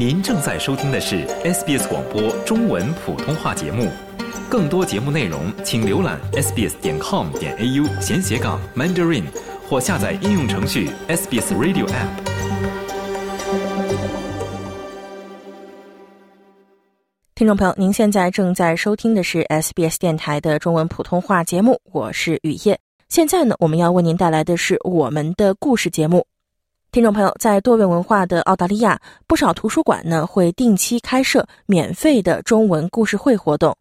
您正在收听的是 SBS 广播中文普通话节目，更多节目内容请浏览 sbs 点 com 点 au 闲斜杠 mandarin 或下载应用程序 SBS Radio App。听众朋友，您现在正在收听的是 SBS 电台的中文普通话节目，我是雨夜。现在呢，我们要为您带来的是我们的故事节目。听众朋友，在多元文化的澳大利亚，不少图书馆呢会定期开设免费的中文故事会活动。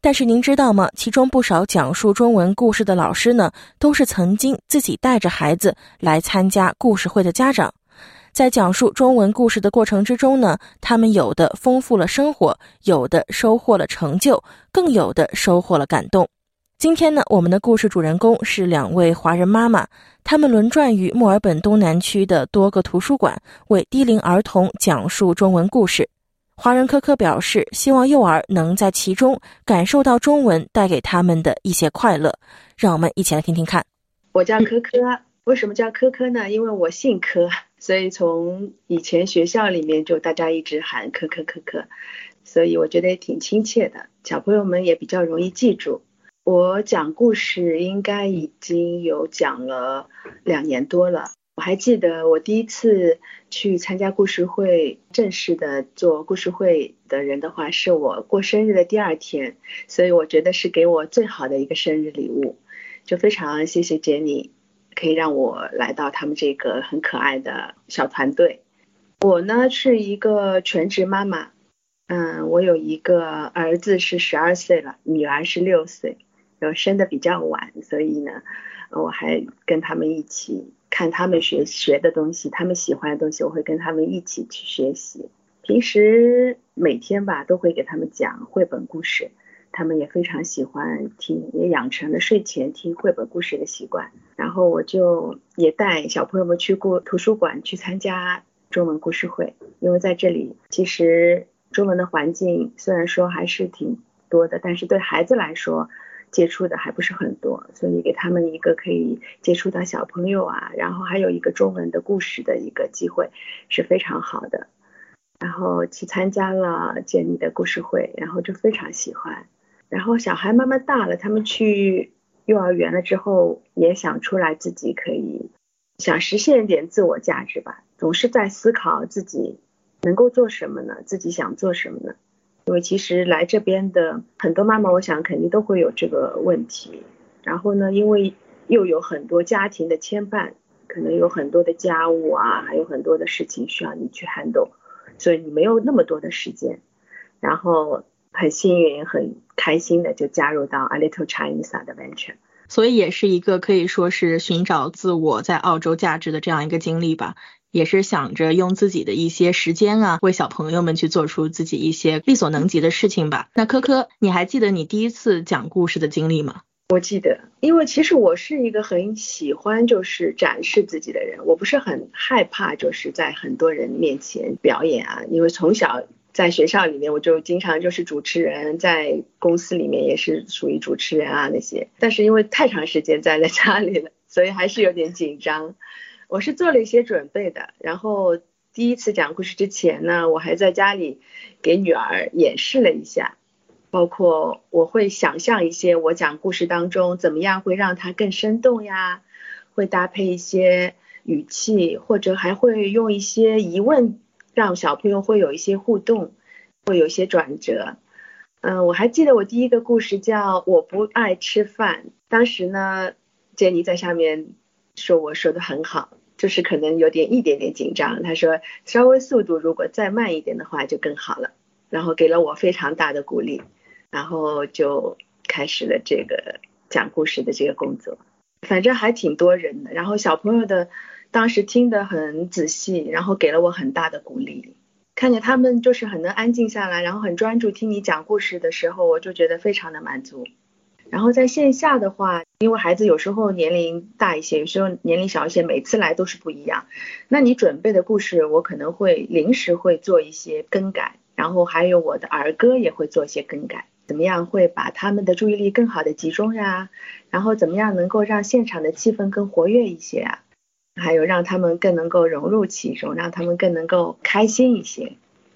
但是您知道吗？其中不少讲述中文故事的老师呢，都是曾经自己带着孩子来参加故事会的家长。在讲述中文故事的过程之中呢，他们有的丰富了生活，有的收获了成就，更有的收获了感动。今天呢，我们的故事主人公是两位华人妈妈，他们轮转于墨尔本东南区的多个图书馆，为低龄儿童讲述中文故事。华人科科表示，希望幼儿能在其中感受到中文带给他们的一些快乐。让我们一起来听听看。我叫科科，为什么叫科科呢？因为我姓科，所以从以前学校里面就大家一直喊科科科科，所以我觉得也挺亲切的，小朋友们也比较容易记住。我讲故事应该已经有讲了两年多了。我还记得我第一次去参加故事会，正式的做故事会的人的话，是我过生日的第二天，所以我觉得是给我最好的一个生日礼物。就非常谢谢杰尼，可以让我来到他们这个很可爱的小团队。我呢是一个全职妈妈，嗯，我有一个儿子是十二岁了，女儿是六岁。然后生的比较晚，所以呢，我还跟他们一起看他们学学的东西，他们喜欢的东西，我会跟他们一起去学习。平时每天吧，都会给他们讲绘本故事，他们也非常喜欢听，也养成了睡前听绘本故事的习惯。然后我就也带小朋友们去过图书馆去参加中文故事会，因为在这里其实中文的环境虽然说还是挺多的，但是对孩子来说。接触的还不是很多，所以给他们一个可以接触到小朋友啊，然后还有一个中文的故事的一个机会是非常好的。然后去参加了建立的故事会，然后就非常喜欢。然后小孩慢慢大了，他们去幼儿园了之后，也想出来自己可以想实现一点自我价值吧，总是在思考自己能够做什么呢？自己想做什么呢？因为其实来这边的很多妈妈，我想肯定都会有这个问题。然后呢，因为又有很多家庭的牵绊，可能有很多的家务啊，还有很多的事情需要你去 handle，所以你没有那么多的时间。然后很幸运、很开心的就加入到 A Little Chinese Adventure，所以也是一个可以说是寻找自我在澳洲价值的这样一个经历吧。也是想着用自己的一些时间啊，为小朋友们去做出自己一些力所能及的事情吧。那科科，你还记得你第一次讲故事的经历吗？我记得，因为其实我是一个很喜欢就是展示自己的人，我不是很害怕就是在很多人面前表演啊。因为从小在学校里面，我就经常就是主持人，在公司里面也是属于主持人啊那些。但是因为太长时间待在家里了，所以还是有点紧张。我是做了一些准备的，然后第一次讲故事之前呢，我还在家里给女儿演示了一下，包括我会想象一些我讲故事当中怎么样会让它更生动呀，会搭配一些语气，或者还会用一些疑问让小朋友会有一些互动，会有一些转折。嗯，我还记得我第一个故事叫我不爱吃饭，当时呢，杰尼在下面说我说的很好。就是可能有点一点点紧张，他说稍微速度如果再慢一点的话就更好了，然后给了我非常大的鼓励，然后就开始了这个讲故事的这个工作，反正还挺多人的，然后小朋友的当时听得很仔细，然后给了我很大的鼓励，看见他们就是很能安静下来，然后很专注听你讲故事的时候，我就觉得非常的满足。然后在线下的话，因为孩子有时候年龄大一些，有时候年龄小一些，每次来都是不一样。那你准备的故事，我可能会临时会做一些更改，然后还有我的儿歌也会做一些更改。怎么样会把他们的注意力更好的集中呀？然后怎么样能够让现场的气氛更活跃一些啊？还有让他们更能够融入其中，让他们更能够开心一些。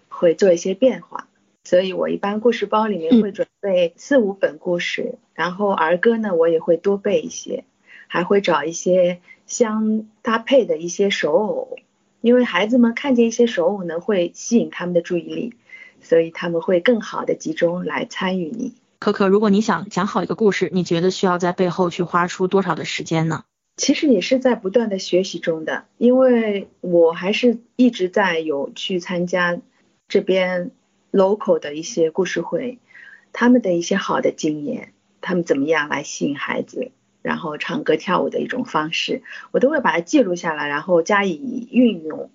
会做一些变化。所以我一般故事包里面会准备四五本故事，然后儿歌呢我也会多背一些，还会找一些相搭配的一些手偶，因为孩子们看见一些手偶呢会吸引他们的注意力，所以他们会更好的集中来参与你。可可，如果你想讲好一个故事，你觉得需要在背后去花出多少的时间呢？其实也是在不断的学习中的，因为我还是一直在有去参加这边。Local 的一些故事会，他们的一些好的经验，他们怎么样来吸引孩子，然后唱歌跳舞的一种方式，我都会把它记录下来，然后加以运用。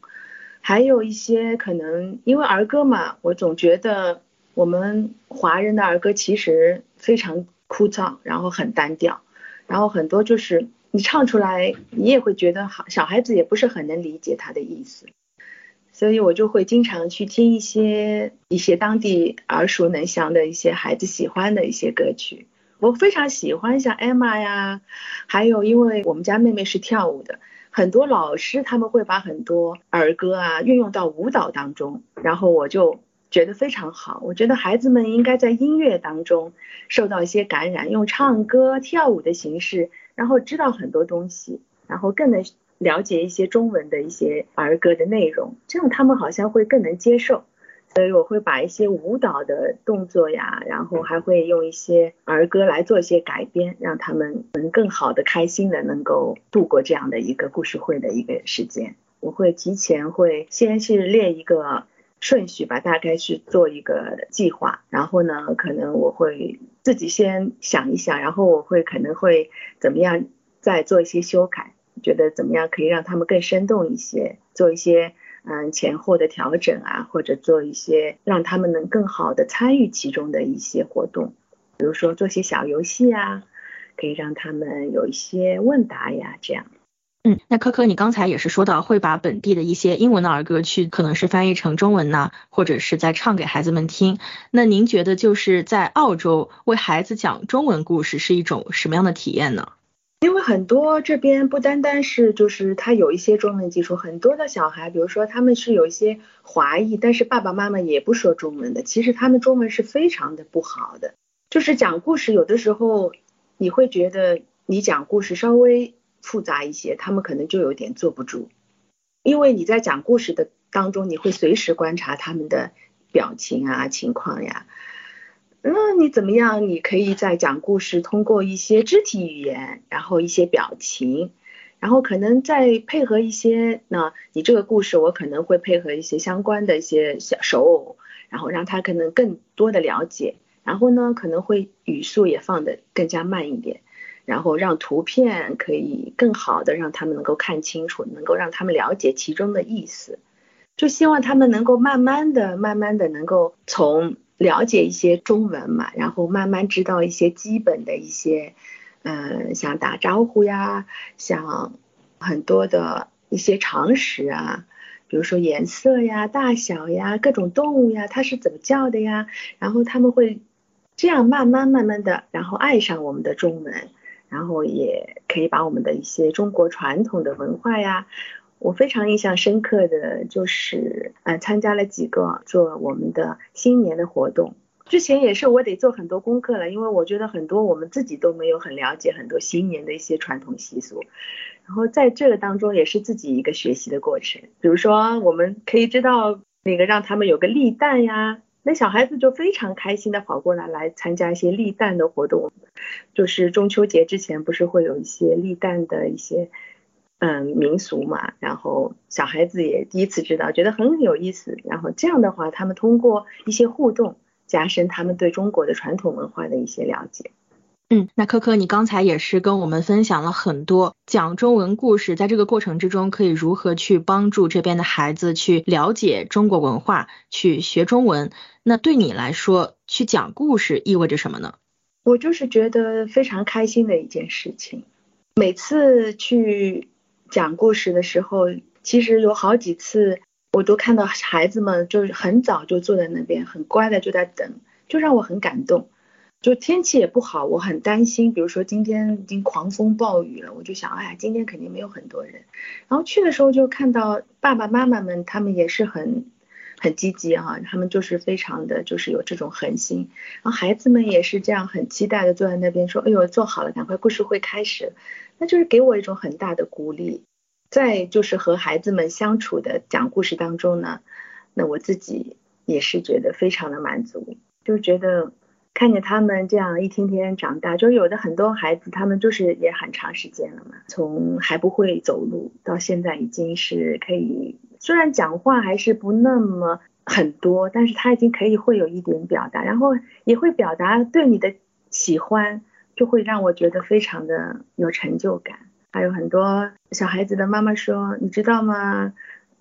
还有一些可能因为儿歌嘛，我总觉得我们华人的儿歌其实非常枯燥，然后很单调，然后很多就是你唱出来，你也会觉得好，小孩子也不是很能理解他的意思。所以我就会经常去听一些一些当地耳熟能详的一些孩子喜欢的一些歌曲。我非常喜欢像 Emma 呀，还有因为我们家妹妹是跳舞的，很多老师他们会把很多儿歌啊运用到舞蹈当中，然后我就觉得非常好。我觉得孩子们应该在音乐当中受到一些感染，用唱歌跳舞的形式，然后知道很多东西，然后更能。了解一些中文的一些儿歌的内容，这样他们好像会更能接受。所以我会把一些舞蹈的动作呀，然后还会用一些儿歌来做一些改编，让他们能更好的、开心的能够度过这样的一个故事会的一个时间。我会提前会先是列一个顺序吧，大概是做一个计划，然后呢，可能我会自己先想一想，然后我会可能会怎么样再做一些修改。觉得怎么样可以让他们更生动一些，做一些嗯前后的调整啊，或者做一些让他们能更好的参与其中的一些活动，比如说做些小游戏啊，可以让他们有一些问答呀，这样。嗯，那科科，你刚才也是说到会把本地的一些英文的儿歌去，可能是翻译成中文呐，或者是在唱给孩子们听。那您觉得就是在澳洲为孩子讲中文故事是一种什么样的体验呢？因为很多这边不单单是就是他有一些中文基础，很多的小孩，比如说他们是有一些华裔，但是爸爸妈妈也不说中文的，其实他们中文是非常的不好的。就是讲故事有的时候你会觉得你讲故事稍微复杂一些，他们可能就有点坐不住，因为你在讲故事的当中，你会随时观察他们的表情啊情况呀。嗯，你怎么样？你可以在讲故事，通过一些肢体语言，然后一些表情，然后可能再配合一些，那你这个故事我可能会配合一些相关的一些小手偶，然后让他可能更多的了解，然后呢可能会语速也放的更加慢一点，然后让图片可以更好的让他们能够看清楚，能够让他们了解其中的意思，就希望他们能够慢慢的、慢慢的能够从。了解一些中文嘛，然后慢慢知道一些基本的一些，嗯，像打招呼呀，像很多的一些常识啊，比如说颜色呀、大小呀、各种动物呀，它是怎么叫的呀，然后他们会这样慢慢慢慢的，然后爱上我们的中文，然后也可以把我们的一些中国传统的文化呀。我非常印象深刻的就是，呃，参加了几个做我们的新年的活动。之前也是我得做很多功课了，因为我觉得很多我们自己都没有很了解很多新年的一些传统习俗。然后在这个当中也是自己一个学习的过程。比如说，我们可以知道那个让他们有个立蛋呀，那小孩子就非常开心的跑过来来参加一些立蛋的活动。就是中秋节之前不是会有一些立蛋的一些。嗯，民俗嘛，然后小孩子也第一次知道，觉得很有意思。然后这样的话，他们通过一些互动，加深他们对中国的传统文化的一些了解。嗯，那科科，你刚才也是跟我们分享了很多讲中文故事，在这个过程之中，可以如何去帮助这边的孩子去了解中国文化，去学中文。那对你来说，去讲故事意味着什么呢？我就是觉得非常开心的一件事情，每次去。讲故事的时候，其实有好几次，我都看到孩子们就是很早就坐在那边，很乖的就在等，就让我很感动。就天气也不好，我很担心，比如说今天已经狂风暴雨了，我就想，哎呀，今天肯定没有很多人。然后去的时候就看到爸爸妈妈们，他们也是很很积极哈，他们就是非常的就是有这种恒心，然后孩子们也是这样很期待的坐在那边说，哎呦做好了，赶快故事会开始，那就是给我一种很大的鼓励。在就是和孩子们相处的讲故事当中呢，那我自己也是觉得非常的满足，就觉得看见他们这样一天天长大，就有的很多孩子他们就是也很长时间了嘛，从还不会走路到现在已经是可以。虽然讲话还是不那么很多，但是他已经可以会有一点表达，然后也会表达对你的喜欢，就会让我觉得非常的有成就感。还有很多小孩子的妈妈说，你知道吗？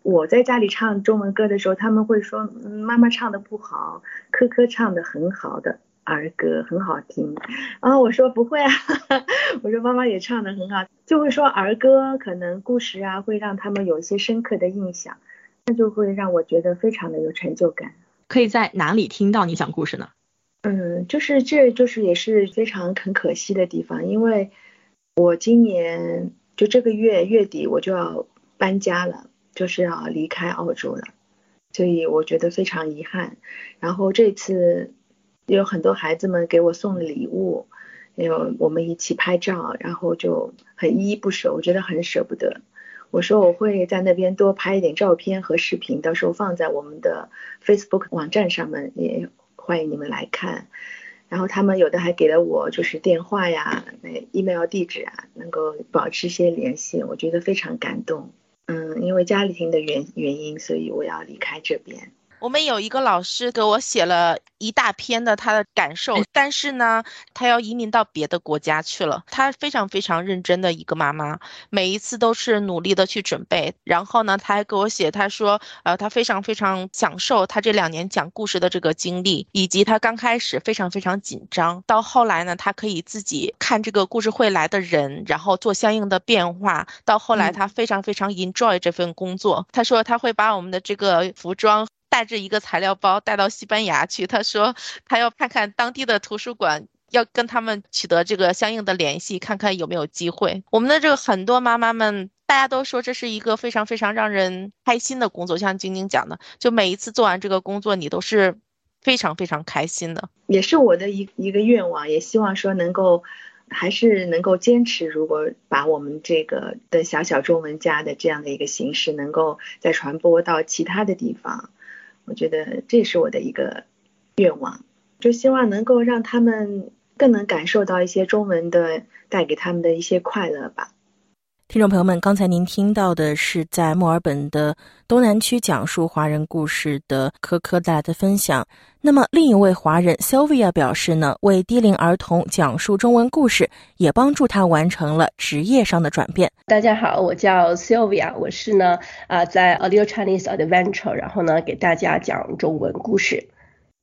我在家里唱中文歌的时候，他们会说妈妈唱的不好，科科唱的很好的儿歌很好听。然后我说不会啊，我说妈妈也唱的很好。就会说儿歌可能故事啊，会让他们有一些深刻的印象，那就会让我觉得非常的有成就感。可以在哪里听到你讲故事呢？嗯，就是这就是也是非常很可惜的地方，因为我今年就这个月月底我就要搬家了，就是要离开澳洲了，所以我觉得非常遗憾。然后这次有很多孩子们给我送礼物。有我们一起拍照，然后就很依依不舍，我觉得很舍不得。我说我会在那边多拍一点照片和视频，到时候放在我们的 Facebook 网站上面，也欢迎你们来看。然后他们有的还给了我就是电话呀、那 email 地址啊，能够保持一些联系，我觉得非常感动。嗯，因为家里庭的原原因，所以我要离开这边。我们有一个老师给我写了一大篇的他的感受，但是呢，他要移民到别的国家去了。他非常非常认真的一个妈妈，每一次都是努力的去准备。然后呢，他还给我写，他说，呃，他非常非常享受他这两年讲故事的这个经历，以及他刚开始非常非常紧张，到后来呢，他可以自己看这个故事会来的人，然后做相应的变化。到后来，他非常非常 enjoy 这份工作。他说他会把我们的这个服装。带着一个材料包带到西班牙去，他说他要看看当地的图书馆，要跟他们取得这个相应的联系，看看有没有机会。我们的这个很多妈妈们，大家都说这是一个非常非常让人开心的工作，像晶晶讲的，就每一次做完这个工作，你都是非常非常开心的，也是我的一一个愿望，也希望说能够还是能够坚持，如果把我们这个的小小中文家的这样的一个形式，能够再传播到其他的地方。我觉得这是我的一个愿望，就希望能够让他们更能感受到一些中文的带给他们的一些快乐吧。听众朋友们，刚才您听到的是在墨尔本的东南区讲述华人故事的科科带来的分享。那么，另一位华人 Sylvia 表示呢，为低龄儿童讲述中文故事，也帮助他完成了职业上的转变。大家好，我叫 Sylvia，我是呢啊在 A Little Chinese Adventure，然后呢给大家讲中文故事。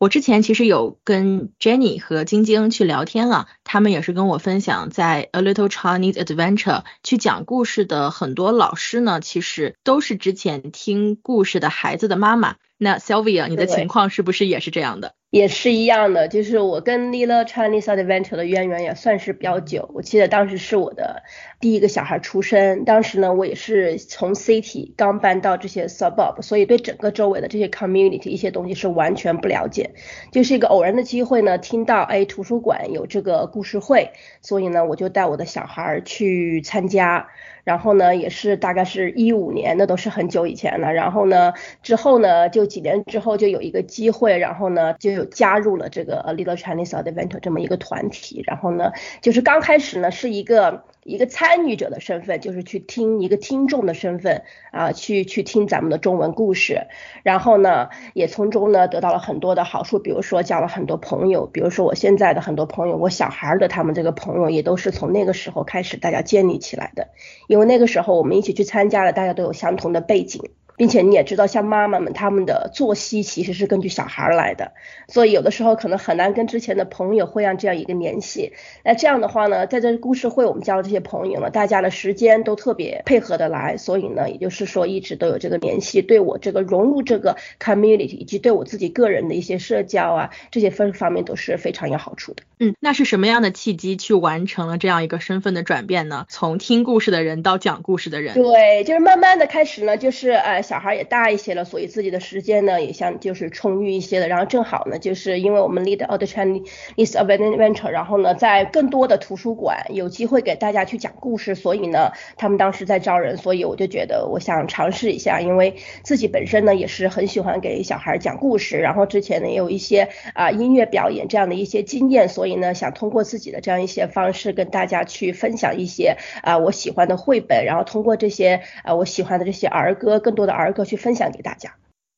我之前其实有跟 Jenny 和晶晶去聊天了，他们也是跟我分享，在 A Little Chinese Adventure 去讲故事的很多老师呢，其实都是之前听故事的孩子的妈妈。那 Sylvia，你的情况是不是也是这样的？也是一样的，就是我跟 Lila Chinese Adventure 的渊源也算是比较久。我记得当时是我的第一个小孩出生，当时呢我也是从 city 刚搬到这些 suburb，所以对整个周围的这些 community 一些东西是完全不了解。就是一个偶然的机会呢，听到哎图书馆有这个故事会，所以呢我就带我的小孩去参加。然后呢，也是大概是一五年，那都是很久以前了。然后呢，之后呢，就几年之后就有一个机会，然后呢，就有加入了这个 Little Chinese Adventure 这么一个团体。然后呢，就是刚开始呢是一个。一个参与者的身份，就是去听一个听众的身份啊，去去听咱们的中文故事，然后呢，也从中呢得到了很多的好处，比如说交了很多朋友，比如说我现在的很多朋友，我小孩的他们这个朋友也都是从那个时候开始大家建立起来的，因为那个时候我们一起去参加了，大家都有相同的背景。并且你也知道，像妈妈们他们的作息其实是根据小孩来的，所以有的时候可能很难跟之前的朋友会让这样一个联系。那这样的话呢，在这故事会我们交了这些朋友呢，大家的时间都特别配合的来，所以呢，也就是说一直都有这个联系，对我这个融入这个 community 以及对我自己个人的一些社交啊这些分方面都是非常有好处的。嗯，那是什么样的契机去完成了这样一个身份的转变呢？从听故事的人到讲故事的人。对，就是慢慢的开始呢，就是呃。小孩也大一些了，所以自己的时间呢也像就是充裕一些的。然后正好呢，就是因为我们 lead the Chinese Adventure，然后呢，在更多的图书馆有机会给大家去讲故事，所以呢，他们当时在招人，所以我就觉得我想尝试一下，因为自己本身呢也是很喜欢给小孩讲故事，然后之前呢也有一些啊音乐表演这样的一些经验，所以呢想通过自己的这样一些方式跟大家去分享一些啊我喜欢的绘本，然后通过这些啊我喜欢的这些儿歌，更多的儿歌去分享给大家。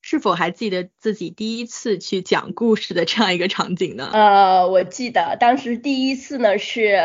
是否还记得自己第一次去讲故事的这样一个场景呢？呃，我记得当时第一次呢是。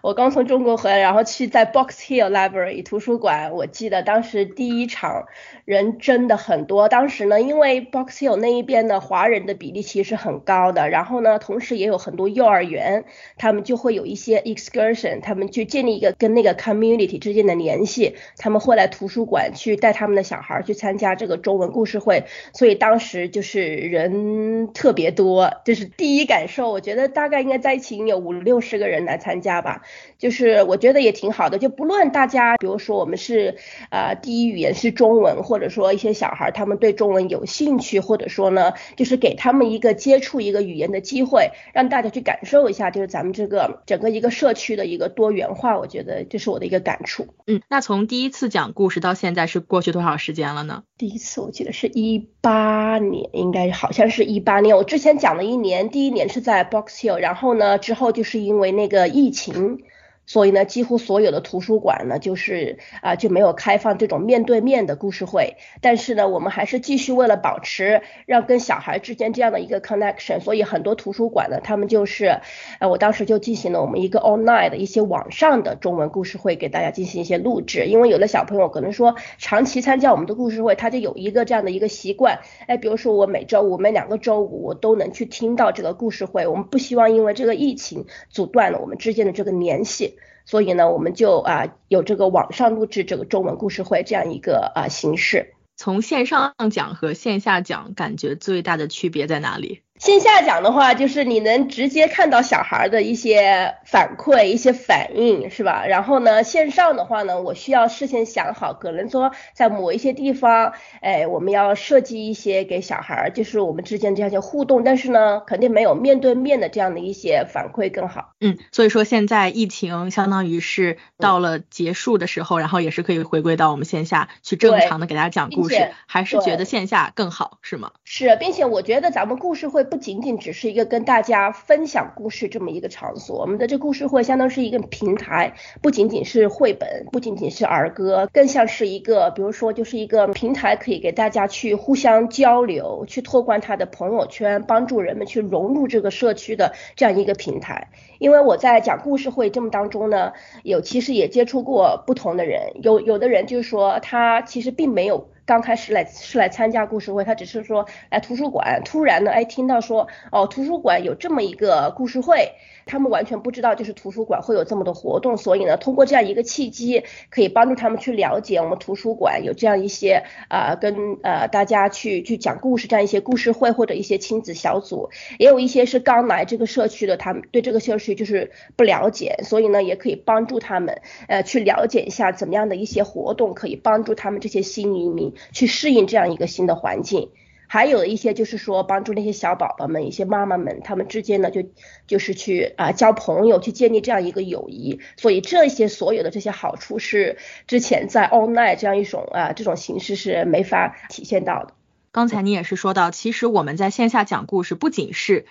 我刚从中国回来，然后去在 Box Hill Library 图书馆。我记得当时第一场人真的很多。当时呢，因为 Box Hill 那一边的，华人的比例其实很高的。然后呢，同时也有很多幼儿园，他们就会有一些 excursion，他们去建立一个跟那个 community 之间的联系。他们会来图书馆去带他们的小孩去参加这个中文故事会。所以当时就是人特别多，就是第一感受。我觉得大概应该在一起有五六十个人来参加吧。就是我觉得也挺好的，就不论大家，比如说我们是啊第一语言是中文，或者说一些小孩他们对中文有兴趣，或者说呢，就是给他们一个接触一个语言的机会，让大家去感受一下，就是咱们这个整个一个社区的一个多元化，我觉得这是我的一个感触。嗯，那从第一次讲故事到现在是过去多少时间了呢？第一次我记得是一八年，应该好像是一八年。我之前讲了一年，第一年是在 Box Hill，然后呢之后就是因为那个疫情。所以呢，几乎所有的图书馆呢，就是啊就没有开放这种面对面的故事会。但是呢，我们还是继续为了保持让跟小孩之间这样的一个 connection，所以很多图书馆呢，他们就是，呃，我当时就进行了我们一个 online 的一些网上的中文故事会，给大家进行一些录制。因为有的小朋友可能说长期参加我们的故事会，他就有一个这样的一个习惯，哎，比如说我每周五、每两个周五我都能去听到这个故事会。我们不希望因为这个疫情阻断了我们之间的这个联系。所以呢，我们就啊有这个网上录制这个中文故事会这样一个啊形式。从线上讲和线下讲，感觉最大的区别在哪里？线下讲的话，就是你能直接看到小孩的一些反馈、一些反应，是吧？然后呢，线上的话呢，我需要事先想好，可能说在某一些地方，哎，我们要设计一些给小孩，就是我们之间这样一些互动，但是呢，肯定没有面对面的这样的一些反馈更好。嗯，所以说现在疫情相当于是到了结束的时候，然后也是可以回归到我们线下去正常的给大家讲故事，还是觉得线下更好，是吗？是，并且我觉得咱们故事会。不仅仅只是一个跟大家分享故事这么一个场所，我们的这故事会相当是一个平台，不仅仅是绘本，不仅仅是儿歌，更像是一个，比如说就是一个平台，可以给大家去互相交流，去拓宽他的朋友圈，帮助人们去融入这个社区的这样一个平台。因为我在讲故事会这么当中呢，有其实也接触过不同的人，有有的人就是说他其实并没有。刚开始来是来参加故事会，他只是说来图书馆，突然呢，哎，听到说哦，图书馆有这么一个故事会。他们完全不知道，就是图书馆会有这么多活动，所以呢，通过这样一个契机，可以帮助他们去了解我们图书馆有这样一些啊，跟呃大家去去讲故事这样一些故事会或者一些亲子小组，也有一些是刚来这个社区的，他们对这个社区就是不了解，所以呢，也可以帮助他们呃去了解一下怎么样的一些活动可以帮助他们这些新移民去适应这样一个新的环境。还有一些就是说帮助那些小宝宝们，一些妈妈们，他们之间呢就就是去啊交朋友，去建立这样一个友谊。所以这些所有的这些好处是之前在 online 这样一种啊这种形式是没法体现到的。刚才你也是说到，其实我们在线下讲故事不仅是。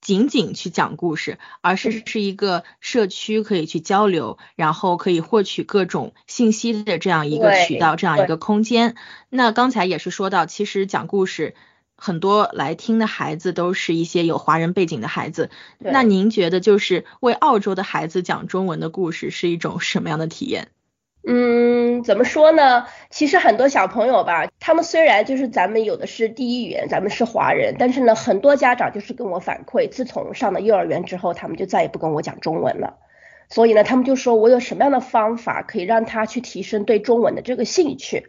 仅仅去讲故事，而是是一个社区可以去交流，然后可以获取各种信息的这样一个渠道，这样一个空间。那刚才也是说到，其实讲故事很多来听的孩子都是一些有华人背景的孩子。那您觉得，就是为澳洲的孩子讲中文的故事是一种什么样的体验？嗯，怎么说呢？其实很多小朋友吧，他们虽然就是咱们有的是第一语言，咱们是华人，但是呢，很多家长就是跟我反馈，自从上了幼儿园之后，他们就再也不跟我讲中文了。所以呢，他们就说我有什么样的方法可以让他去提升对中文的这个兴趣。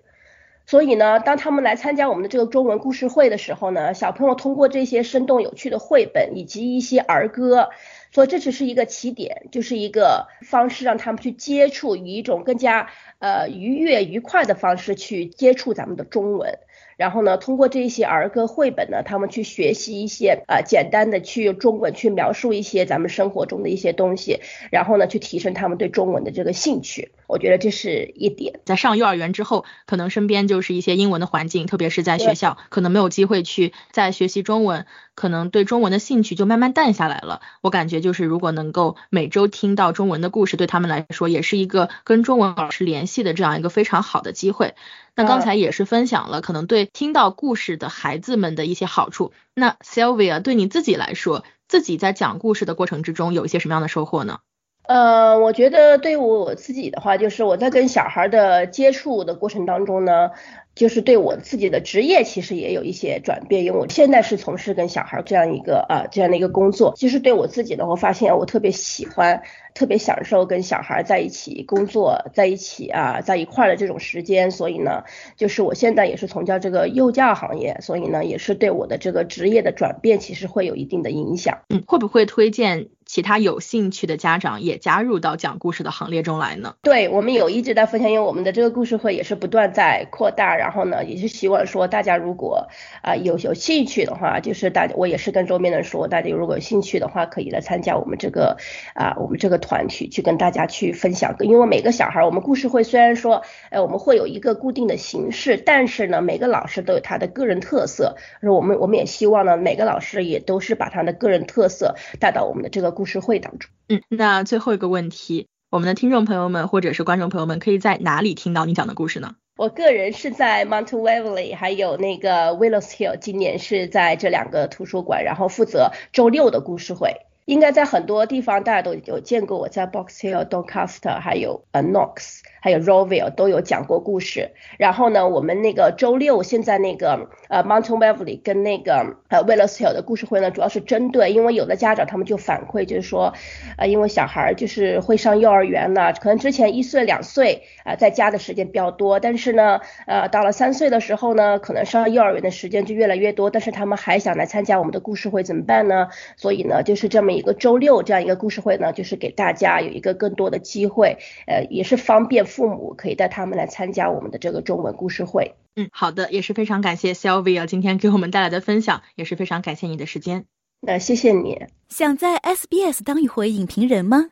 所以呢，当他们来参加我们的这个中文故事会的时候呢，小朋友通过这些生动有趣的绘本以及一些儿歌。所以这只是一个起点，就是一个方式，让他们去接触，以一种更加呃愉悦、愉快的方式去接触咱们的中文。然后呢，通过这些儿歌绘本呢，他们去学习一些啊简单的去用中文去描述一些咱们生活中的一些东西，然后呢，去提升他们对中文的这个兴趣。我觉得这是一点。在上幼儿园之后，可能身边就是一些英文的环境，特别是在学校，可能没有机会去再学习中文，可能对中文的兴趣就慢慢淡下来了。我感觉就是如果能够每周听到中文的故事，对他们来说也是一个跟中文保持联系的这样一个非常好的机会。那刚才也是分享了可能对听到故事的孩子们的一些好处。那 Sylvia 对你自己来说，自己在讲故事的过程之中有一些什么样的收获呢？呃，我觉得对我自己的话，就是我在跟小孩的接触的过程当中呢，就是对我自己的职业其实也有一些转变，因为我现在是从事跟小孩这样一个啊这样的一个工作。其实对我自己的我，发现我特别喜欢。特别享受跟小孩在一起工作，在一起啊，在一块的这种时间，所以呢，就是我现在也是从教这个幼教行业，所以呢，也是对我的这个职业的转变，其实会有一定的影响。嗯，会不会推荐其他有兴趣的家长也加入到讲故事的行列中来呢？对，我们有一直在分享，因为我们的这个故事会也是不断在扩大，然后呢，也是希望说大家如果啊有有兴趣的话，就是大家我也是跟周边人说，大家如果有兴趣的话，可以来参加我们这个啊我们这个。团体去跟大家去分享，因为每个小孩，我们故事会虽然说，呃，我们会有一个固定的形式，但是呢，每个老师都有他的个人特色。我们我们也希望呢，每个老师也都是把他的个人特色带到我们的这个故事会当中。嗯，那最后一个问题，我们的听众朋友们或者是观众朋友们，可以在哪里听到你讲的故事呢？我个人是在 Mount Waverly，还有那个 Willows Hill，今年是在这两个图书馆，然后负责周六的故事会。应该在很多地方大家都有见过我在 Box Hill、Doncaster，还有 a Knox，。还有 Roville 都有讲过故事，然后呢，我们那个周六现在那个呃 Mountain Valley 跟那个呃 Willows Hill 的故事会呢，主要是针对，因为有的家长他们就反馈就是说，呃，因为小孩就是会上幼儿园了，可能之前一岁两岁啊在家的时间比较多，但是呢，呃，到了三岁的时候呢，可能上幼儿园的时间就越来越多，但是他们还想来参加我们的故事会怎么办呢？所以呢，就是这么一个周六这样一个故事会呢，就是给大家有一个更多的机会，呃，也是方便。父母可以带他们来参加我们的这个中文故事会。嗯，好的，也是非常感谢 Sylvia 今天给我们带来的分享，也是非常感谢你的时间。那谢谢你。想在 SBS 当一回影评人吗